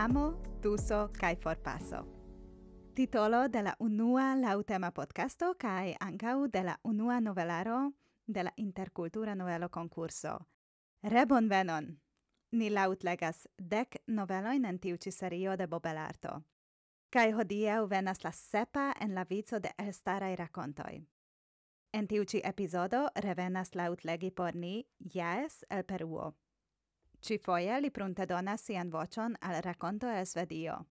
amo, tuso kai forpaso. Titolo de la unua lautema podcasto kai ancau de la unua novelaro de la interkultura novelo concurso. Rebon venon! Ni lautlegas dek noveloin en tiu ĉi serio de Bobelarto. Kai hodiau venas la sepa en la vizo de elstarai racontoi. En tiu ci epizodo revenas lautlegi por ni Jaes el Peruo. Cifoje li pruntedonas sian vocion al raconto Svedio.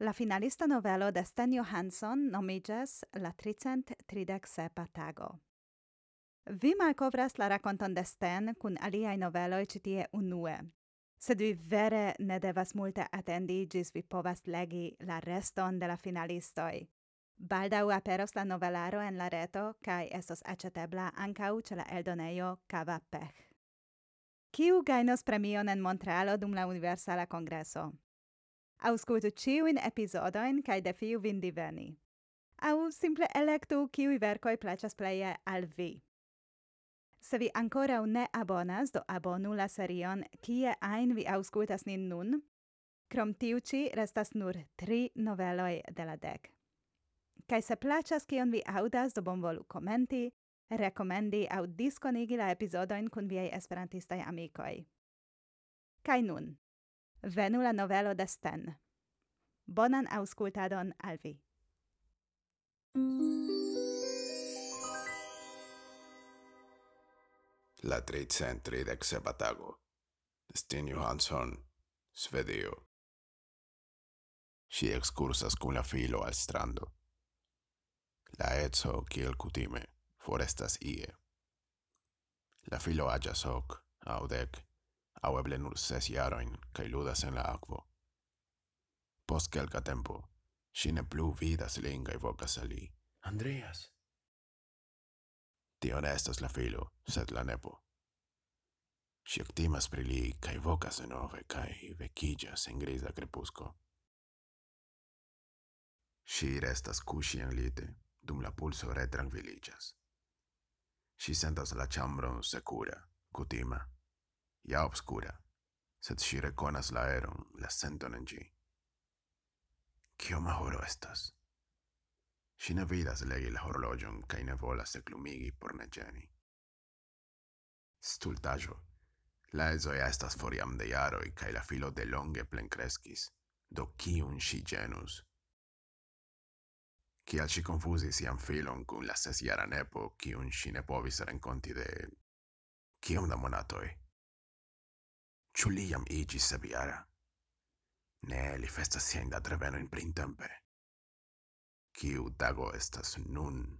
La finalista novelo de Sten Johansson nomiĝas La tricent tridec sepa tago. Vi malcovras la rakonton de Sten kun aliai noveloi citie unue, sed vi vere ne devas multe attendi gis vi povas legi la reston de la finalistoi. Baldau aperos la novelaro en la reto cae estos acetebla ancau ce la eldoneio Cava Pech. Kiu gainos premion en Montrealo dum la Universala Kongreso? Auscultu ciuin episodoin kaj defiu vin diveni. Aŭ simple elektu kiui vercoi plaĉas pleje al vi. Se vi ankoraŭ ne abonas, do abonu la serion kie ein vi auscultas nin nun. Krom tiu restas nur tri noveloj de la dek. Kaj se plaĉas kion vi aŭdas, do bonvolu komenti, rekomendi aŭ diskonigi la epizodojn kun viaj esperantistaj amikoj. Kaj nun, venu la novelo de Sten. Bonan aŭskultadon al vi. La Trade Center de Xebatago. Sten Johansson, Svedio. Ŝi ekskursas kun la filo al strando. La edzo kiel kutime forestas ie. La filo agias hoc, au dec, au eble nur ses iaroin, cae ludas en la aquo. Post quelca tempo, si ne plu vidas lin cae vocas a li. Andreas! Tio ne estas la filo, sed la nepo. Si actimas pri li, cae vocas denove, cae vecillas en grisa crepusco. Si restas cusci en lite, dum la pulso retranquilligas si sentas la chambron secura, cutima, ja obscura, sed si reconas la eron, la senton en ĝi. Kioma horo estas? Si ne vidas legi la horlogion, cae ne volas eclumigi por ne geni. Stultajo, La ezo ja estas foriam de jaroi, cae la filo delonge plenkreskis, do cium si genus, kial si confusi sian filon cun la sesjara nepo, kiun si ne povis renconti de... Ciam da monatoi? Ciu li jam igis sebiara? Ne, li festas sian dat revenoin printempe. u tago estas nun?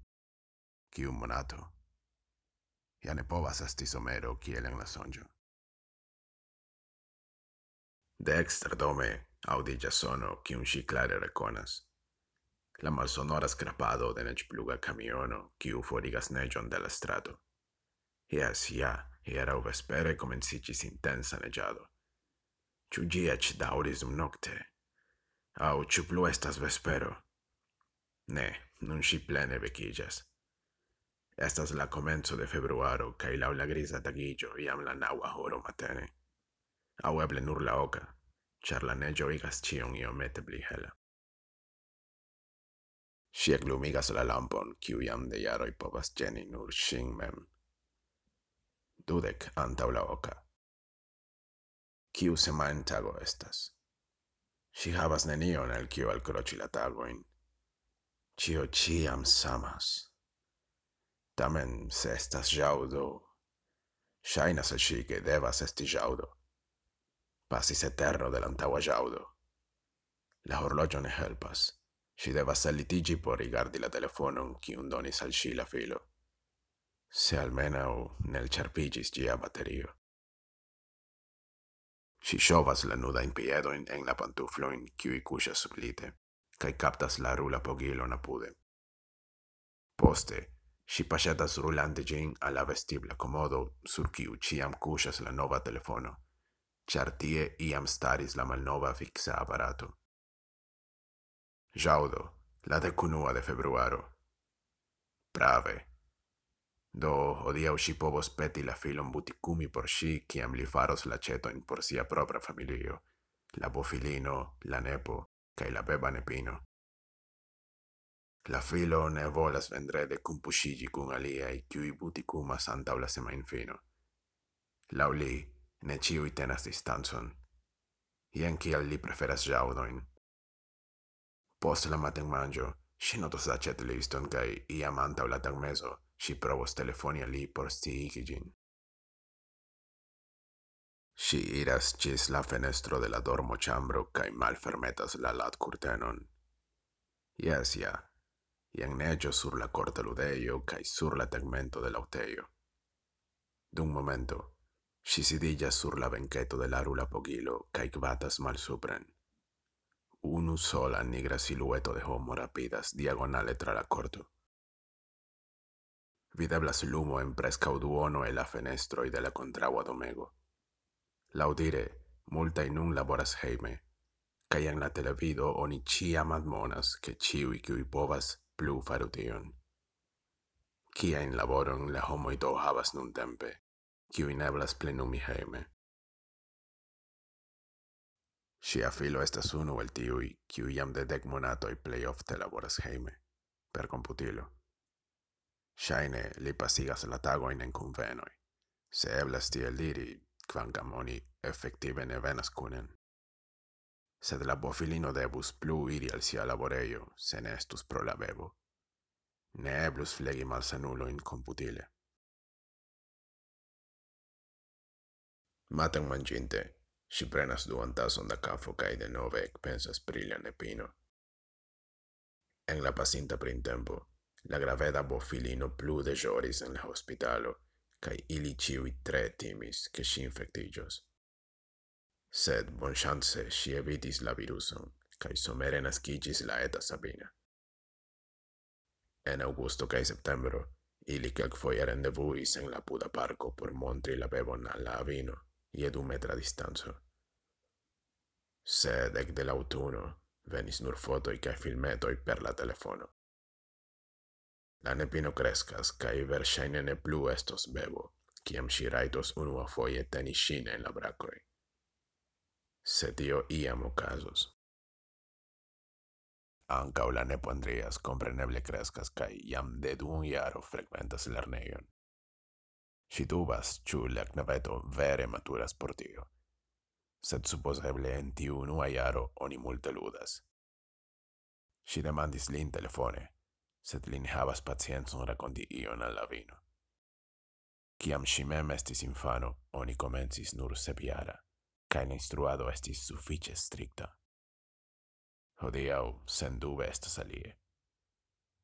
Kiu monato? Ja ne povas esti somero kiel en la sonjo de extra dome aŭdiĝas sono, kiun ŝi clare reconas la malsonora skrapado de nečpluga kamiono, kiu forigas neĝon de la strato. Jes, ja, hieraŭ vespere komenciĝis intensa neĝado. Ĉu ĝi eĉ daŭris dumnokte? Aŭ ĉu plu estas vespero? Ne, nun ŝi plene vekiĝas. Estas la komenco de februaro kaj laŭ la griza tagiĝo jam la naŭa horo matene. Aŭ eble nur la oka, ĉar la neĝo igas ĉion. si eglumigas la lampon, kiu jam de jaroj povas geni nur ŝin mem. Dudek antau la oca. Kiu semain tago estas? Si havas nenion el kiu alcroci la tagoin. Cio ciam samas. Tamen, se estas jaudo, Shainas al ŝi devas esti jaudo. Pasis eterno de antaua jaudo. La horlogio ne helpas. Si devas ellitiĝi por rigardi la telefonon, cium donis al si la filo. Se almenaŭ nelĉarpiĝis gia baterio. Si shovas la nuda in piedojn en la pantuflojn, kiuj kuŝas sublite, cae captas la rula pogilon apude. Poste, si pasetas rulante gin a la vestibla comodo sur kiu ciam kuŝas la nova telefono, char tie iam staris la malnova fixa aparato. Jaudo, la decunua de februaro. Prave. Do, odiau si povos peti la filon buticumi por si, ciam li faros la cetoin por sia propra familio, la bofilino, la nepo, cae la beba nepino. La filo ne volas vendrede cum pusigi cum aliai cui buticumas antau la semain fino. Lau li, ne ciui tenas distanzon. Ien kial li preferas jaudoin, Posle maten manĝo, ŝi notas la ĉetliston kaj iam antaŭ la tagmezo ŝi provos telefoni al li por sciigi ĝin. Ŝi iras ĝis la fenestro de la dormoĉambro kaj malfermetas la lat latkurtenon. Jes, ja, jen neĝo sur la korta ludejo kaj sur la tegmento de la aŭtejo. Dum momento, ŝi sidiĝas sur la benketo de la rula pogilo kaj gvatas malsupren supren. Unu sola nigra silueto de homo rapidas diagonale tra la corto. Videblas lumo en prescau duono e la fenestro de la contragua domego laudire multa in un laboras heime, cae en la televido oni ciam admonas che ciui cui povas plu faru tion. Cia in laboron la homoi do havas nun tempe, ciui neblas plenumi heime. Ŝia filo estas unu el tiui, kiu jam de dec monatoi plei ofte laboras heime, per computilo. Shaine li pasigas la tagoin en convenoi. se eblas tiel diri, quancam oni effective ne venas kunen. Sed la bofilino debus plu iri al sia laboreio, se ne estus pro la bebo. Ne eblus flegi malsanulojn computile. Maten manĝinte, Si prenas duan tason da cafo cae de nove ec pensas prilia nepino. En la pasinta printempo, la graveda bofilino plu de joris en la hospitalo, cae ili ciui tre timis che si infectigios. Sed bon chance si evitis la viruson, cae somere nascigis la eta Sabina. En augusto cae septembro, ili calc foia rendevuis en la puda parco por montri la bebon al la avino, ie du metra distanzo. Sed ec del autuno venis nur fotoi cae filmetoi per la telefono. La nepino crescas, cae versaine ne plu estos bebo, ciam si raitos unua foie teni shine en la bracoi. Se tio iam ocasos. Ancau la nepo Andreas compreneble crescas, cae iam de du iaro frequentas lerneion. Si dubas, ciu la knabeto vere maturas por tio. Sed supposeble en tiu unua iaro oni multe ludas. Si demandis lin telefone, sed lin havas pacienzon raconti ion al la vino. Ciam si mem estis infano, oni comencis nur sepiara, cae la instruado estis suffice stricta. Hodiau, sen dube estas alie.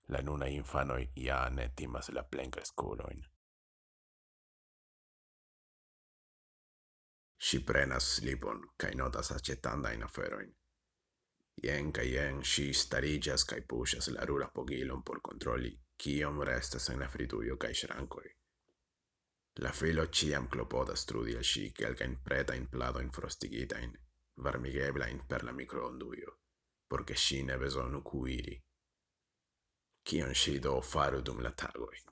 La nuna infanoi ja ne timas la plencresculoin. Si prenas slipon cae notas acetandajn aferoin. Ien ca ien, si starigas cae pushas la rura pogilon por controlli kiom restas en la frituio cae shrancoi. La filo ciam klopodas trudi al ŝi in pretajn pladojn frostigitain, varmigeblain per la microonduio, porque si ne besonu kuiri. Cion si do faru dum la tagoi?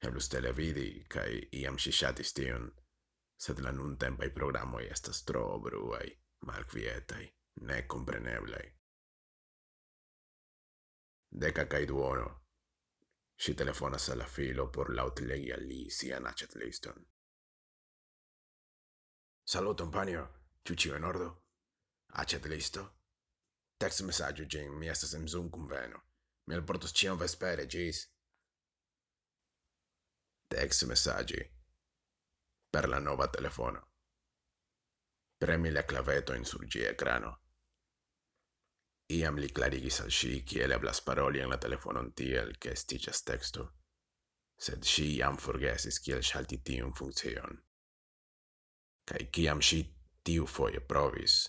Eblus televidi cae iam si shatis tion, sed la nuntempaj programoi estas tro bruaj, malkvietaj, nekompreneblaj. Deca cae duono. Si telefonas al la filo por lautlegi al li sian aĉetliston. Saluton, panio. Ciu ciu in ordo? Achet listo? Text messaggio, Jim. mi estas en Zoom-kunveno. Mi alportos cion vespere, text Tekstmesaĝi per la nova telefono. Premi la clavetojn sur gi ecrano. Iam li clarigis al si kiel eblas paroli en la telefonon tiel, ke estiĝas teksto, sed si jam forgesis kiel ŝalti tiun funkcion. Kaj kiam si tiu foje provis,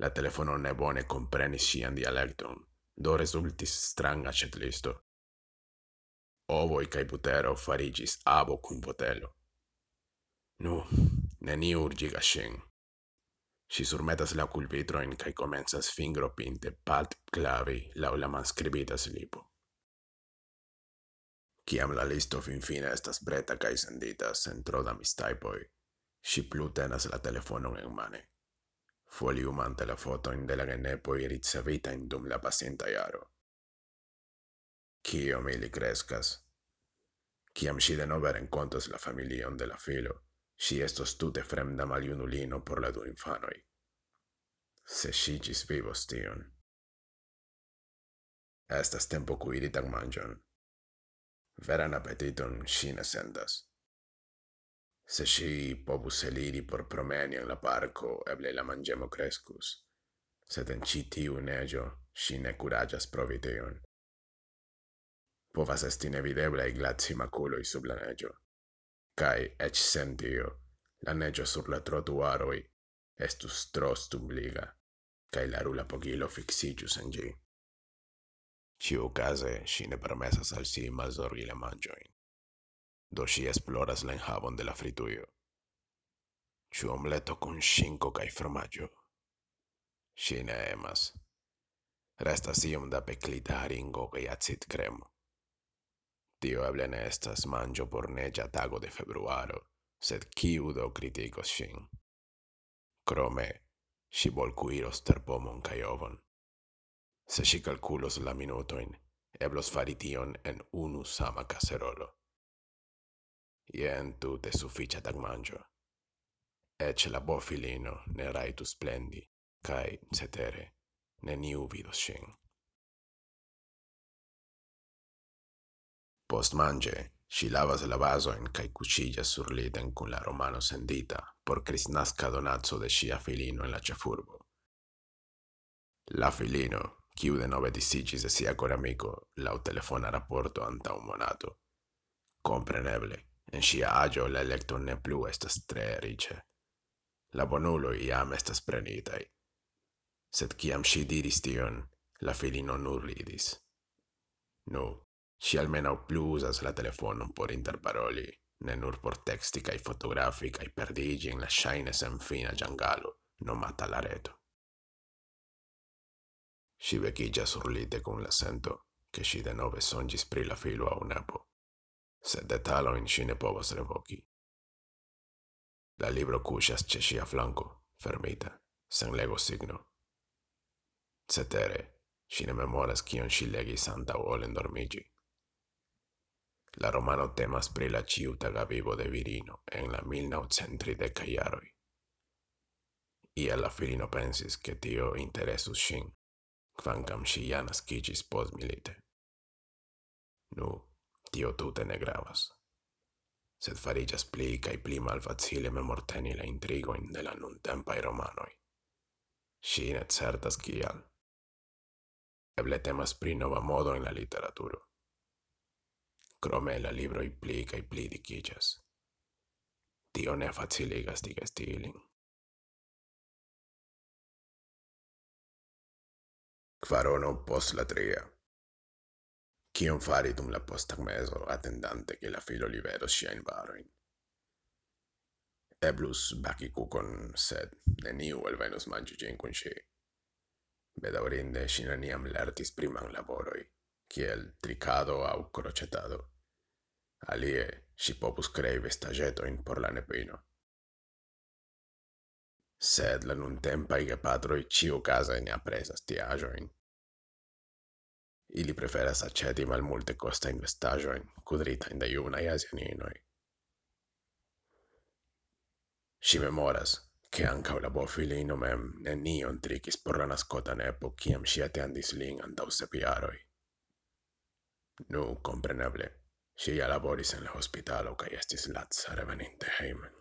la telefono ne bone komprenis ŝian dialekton, do rezultis stranga ĉetlisto. Ovoj kaj butero fariĝis abo kun botelo. Nu, neniu urgiga ŝin. Si surmetas la culpitroin cae comenzas fingro pinte palt clavi lau la manskribita slipo. Kiam la listo finfine estas breta cae sendita centro da mistajpoj, si plu tenas la telefonon enmane, foliumante la fotojn de la genepoj ricevitajn dum la pasinta jaro. Kiom crescas. kreskas, kiam de denove renkontas la familion de la filo, Si estos tute fremda maliunulino por la du infanoi. Se si gis vivos tion. Estas tempo cuiri tag mangion. Veran appetiton si ne sentas. Se si pobus eliri por promeni en la parco, eble la mangemo crescus. Sed en ci tiu neĝo si ne curagias provi tion. Povas est inevideblei glazi maculoi sub la neĝo cae ec sentio, la neĝo sur la trotuaroi estus trostum liga, cae la rula pogilo fixigius en ĝi. Ĉiukaze si ne permesas al si malzorgi la mangioin, do si esploras la enjabon de la frituio. Ĉu omleto con cinco cae formaggio. Si ne emas. Resta iom da peclita haringo cae acid cremo. Tio eble ne estas manĝo por neĝa tago de februaro, sed kiu do kritikos ŝin? Krome, ŝi bolkuiros terpomon kaj ovon. Se ŝi kalkulos la minutojn, eblos fari tion en unu sama kaserolo. Jen tute sufiĉa tagmanĝo. Eĉ la bofilino ne rajtus plendi, kaj, cetere, neniu vidos ŝin. Post mange, si lavas la vasoin cae cucillas sur liten cun la romano sendita por crisnasca donazzo de sia filino en la cefurbo. La filino, quiu de nove disigis de sia coramico, lau telefona rapporto anta un monato. Compreneble, en sia agio la electo ne plu estas tre rice. La bonulo iam estas prenitai. Sed ciam si diris tion, la filino nur lidis. Nu, si almenau plu usas la telefonon por interparoli, ne nur por texti cae fotografi cae perdigi in la shaine senfina giangalo, nomata la reto. Si vecchia surlite con l'accento che si denove songis pri la filo a un apo, sed detaloin si ne povos revoci. La libro cusas ce sia flanco, fermita, sen lego signo. Cetere, si ne memoras cion si legis anta o ol. La romano temas pri la ciutaga vivo de virino en la 1930 caiaroi. Ia la filino pensis che tio interesus shin, quancam si ja nascicis pos milite. Nu, tio tute ne gravas. Sed fariĝas pli cae pli malfacile memorteni la intrigoin de la nuntempaj romanoi. Si ne certas kial. Eble temas pri nova modo in la literaturo crome la libroi pli cae pli dicicias. Tio ne faciligas digesti ilin. Quarono post la tria. Cion fari dum la postag meso, attendante che la filo libero sciain baroin. Eblus baci cucon, sed neniu alvenus mangi gin cun si. Bedaurinde, scinaniam lertis priman laboroi, kiel tricado au crocetado alie si popus crei vestagetoin por la nepino. Sed la nuntempai gepatroi ciu casa ne apresas tiajoin. Ili preferas aceti mal multe costa in vestajoin, cudrita in da iuna i asianinoi. Si memoras, che ancau la bofilino mem nenion tricis por la nascota nepo ciam si atendis lin antau sepiaroi. Nu, compreneble, Si ja laboris en la hospitalo kaj estis laca reveninte hejmen.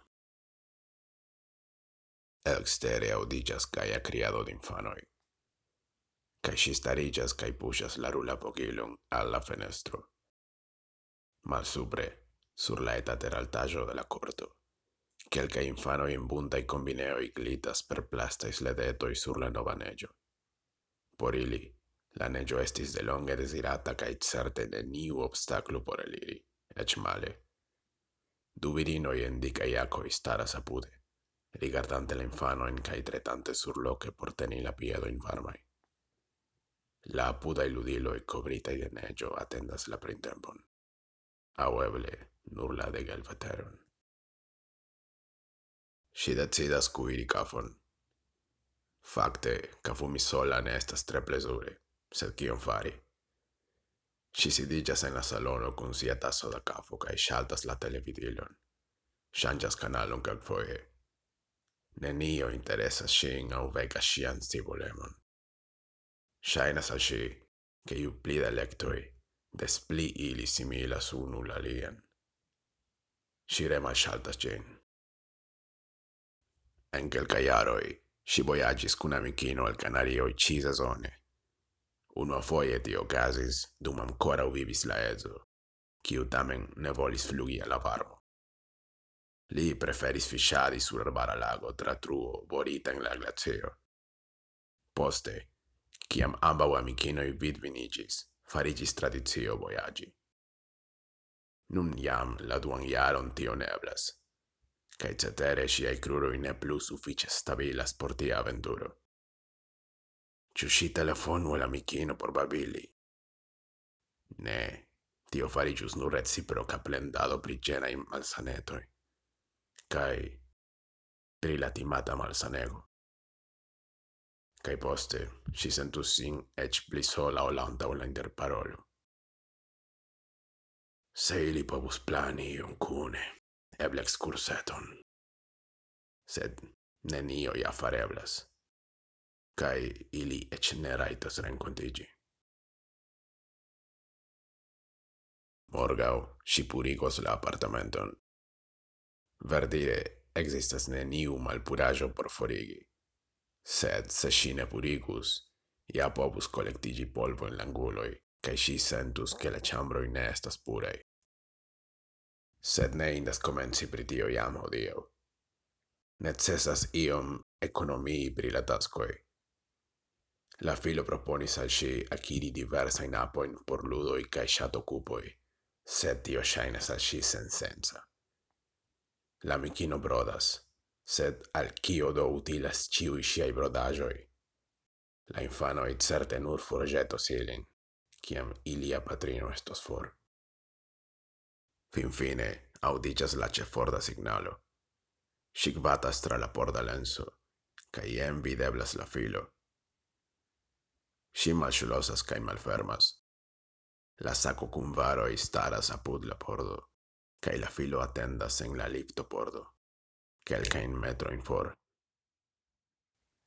Elstere aŭdiĝas gaja kriado d'infanoj. Kaj ŝi stariĝas kaj puŝas la rula pokilon al la fenestro. Malsupre, sur la eta teraltaĵo de la korto, kelkaj infanoj en buntaj kombineoj glitas per plastaj sledetoj sur la nova neĝo. Por ili, La neggio estis delonge desirata cae certe neniu obstaclu por eliri, ec male. Du virinoi indica dikaj jakoj staras apude, rigardante la infanojn cae tretante surloke por teni la piedojn varmai. La apuda iludilo e cobrita de neggio atendas la printempon, aŭ eble nur la de galvateron. Si decidas kuiri kafon. Fakte, kafumi sola ne estas tre plesure sed kion fari? Si sidigas en la salono con sia tasso da cafo cae shaltas la televidilon. Shangas canalon cal foie. Nenio interesas shin au vega shian stibulemon. Shainas al shi, che iu pli da lectoi, des pli ili similas unu la lian. Si rema shaltas gin. En quel caiaroi, si voyagis cun amicino al canario i cisasone, Uno foie tio casis, dum ancora vivis la ezo, quiu tamen ne volis flugi alla varmo. Li preferis fisciadi sur arbara lago tra truo borita in la glaceo. Poste, ciam ambau amicinoi vidvinigis, farigis tradizio voyagi. Nun iam la duan iaron tio neblas, cae cetere sciai cruroi ne plus suffice stabilas por tia aventuro. Ciu si telefonu el amicino por babili. Ne, tio farigius nur reciproca plendado pri genai malsanetoi, cae pri la timata malsanego. Cai poste, si sentus sin ec pli sola o lanta o la interparolo. Se ili povus plani iun cune, eble excurseton. Sed nenio ja fareblas cae ili ec ne raitas rencontigi. Morgau si purigos la apartamenton. Verdire, existas neniu malpurajo por forigi. Sed se si ne purigus, ia povus collectigi polvo in l'anguloi, cae si sentus che la chambroi ne estas purei. Sed ne indas comenci pritio iam odio. Necessas iom economii pri la tascoi, La filo proponis al ŝi akiri diversajn apojn por ludoj kaj ŝatokupoj, sed tio ŝajnas al ŝi sensenca. La mikino brodas, sed al kio do utilas ĉiuj ŝiaj brodaĵoj? La infanoj certe nur forĵetos ilin, kiam ilia patrino estos for. Finfine aŭdiĝas la ĉeforda signalo. Ŝi gvatas tra la porda lenso, kaj jen videblas la filo – si malŝlosas kaj malfermas. La sako kun varoj staras apud la pordo, kaj la filo atendas en la liftopordo, kelkajn metrojn for.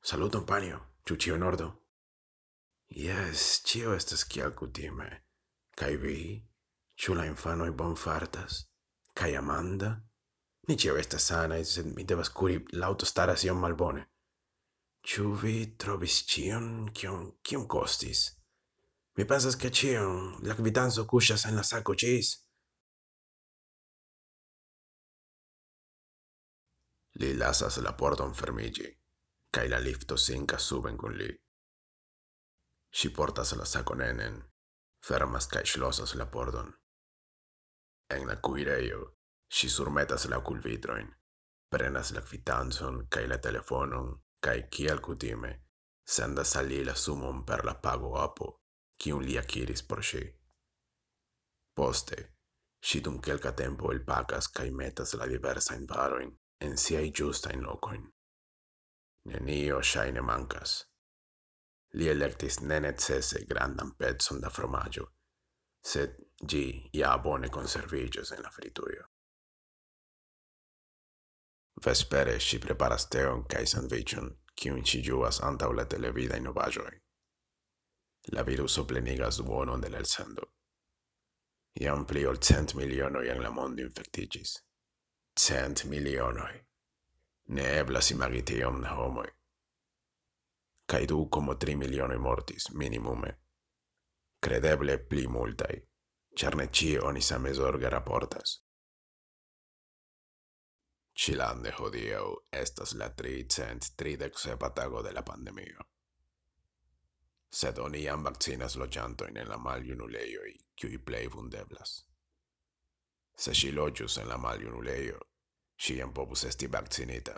Saluton, panjo, ĉu ĉio en ordo? Jes, ĉio estas kiel kutime. Kaj vi, ĉu la infanoj bonfartas? Kaj Amanda? Ni ĉio estas sanaj, sed mi devas kuri, l'auto staras iom malbone. Ciu vi trobis cion, kion, cion costis? Mi pensas che cion, la quitanzo cuscias en la saco cis. Li lasas la porton fermigi, cae la lifto sinca suben con li. Si portas la saco nenen, fermas cae schlosas la pordon. En la cuireio, si surmetas la culvitroin, prenas la quitanzon cae la telefonon cae kiel cutime, sendas al li la sumon per la pago apo, cium li aciris por si. Poste, si dum quelca tempo il pacas cae metas la diversa in varoin, en siai giusta in locoin. Nenio shaine mancas. Li electis ne necesse grandan pezzon da fromaggio, sed gi ia bone conservigios en la frituio. Vespere si preparas teon cae sandvichon, cium ci giuas antau la televida innovagioi. La viruso plenigas duonon de elsendo. Iam pli ol cent milionoi en la mondo infectigis. Cent milionoi. Ne eblas imagi tiom da homoi. Cai du como tri milionoi mortis, minimume. Credeble pli multai, char ne ci oni same zorge raportas. Chilande judío, esta es la tricent tridex hepatago de la pandemia. Se donian vaccinas lo llanto en la mal unuleio y qui plei vundeblas. Se shilogius en la mal unuleio, sciam popus esti vaccinita.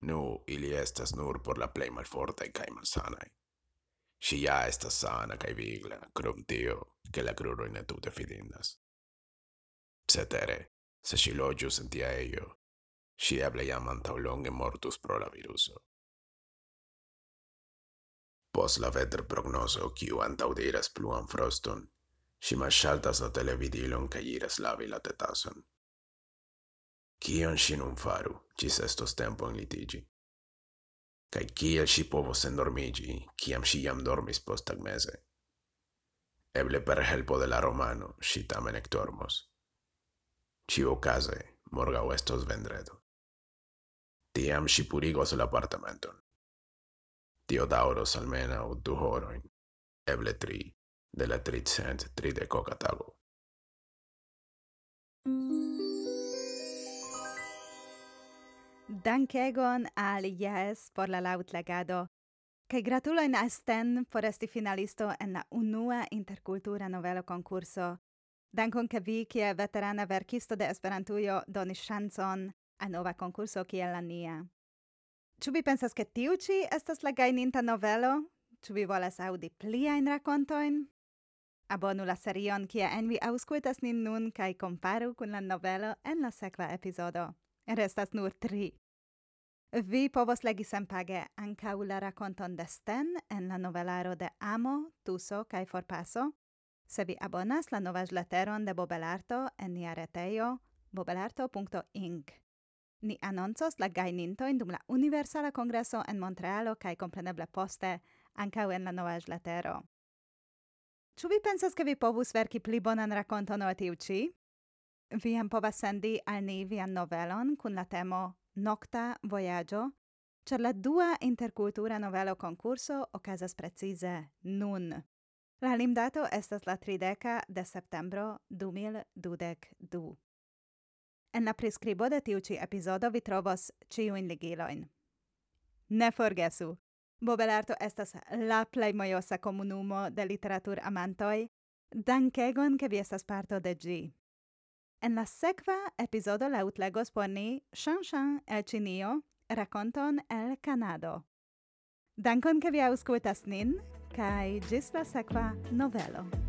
Nu, ili estas nur por la plei malfortai cae malsanai. Si ja estas sana cae vigla, crum tio, che la cruroin ne tute fidindas. Cetere, se si logius sentia tia eio, si eble jam antau longe mortus pro la viruso. Pos la veter prognoso, kiu antau diras pluan froston, si mashaltas la televidilon ca iras lavi la tetason. Cion si nun faru, cis estos tempo in litigi. Cai ciel si povos endormigi, ciam si jam dormis post tagmese. Eble per helpo de la romano, si tamen ectormos. Ciu case, morgau estos vendredo. Tiam si purigos la apartamenton. Tio dauros almenau du horoin, eble tri, de la tricent de tago. Dankegon al Jes por la laŭtlagado kaj gratulojn Asten por esti finalisto en la unua interkultura novelo konkurso. Dankon ke vi kie veterana verkisto de Esperantujo donis chanson a nova concurso kiel la nia. Ĉu vi pensas ke tiu ĉi estas la gajninta novelo? Ĉu vi volas aŭdi pliajn rakontojn? Abonu la serion kie en vi aŭskultas nin nun kaj komparu kun la novelo en la sekva epizodo. Restas nur tri. Vi povos legi senpage ankaŭ la rakonton de Sten en la novelaro de Amo, Tuso kaj Forpaso, Se vi abonas la novajleteron de Bobelarto en nia retejo bobelarto.inc. Ni anoncos la gajnintojn dum la Universala Kongreso en Montrealo kaj kompreneble poste ankaŭ en la novajletero. Ĉu vi pensas ke vi povus verki pli bonan rakonton ol tiu ĉi? Vi jam povas sendi al ni vian novelon kun la temo Nokta vojaĝo, ĉar la dua interkultura novelo konkurso okazas precize nun. La limdato estas la trideca de septembro du mil dudek du. En la prescribo de tiu ci episodo vi trovos ĉiujn ligiloin. Ne forgesu! Bobelarto estas la plei mojosa comunumo de literatur amantoi, Dankegon, ke vi estas parto de gi. En la sekva episodo la utlegos por ni Shanshan el Chinio, rakonton el Kanado. Dankon, ke vi aŭskultas nin! Kai gis la novelo.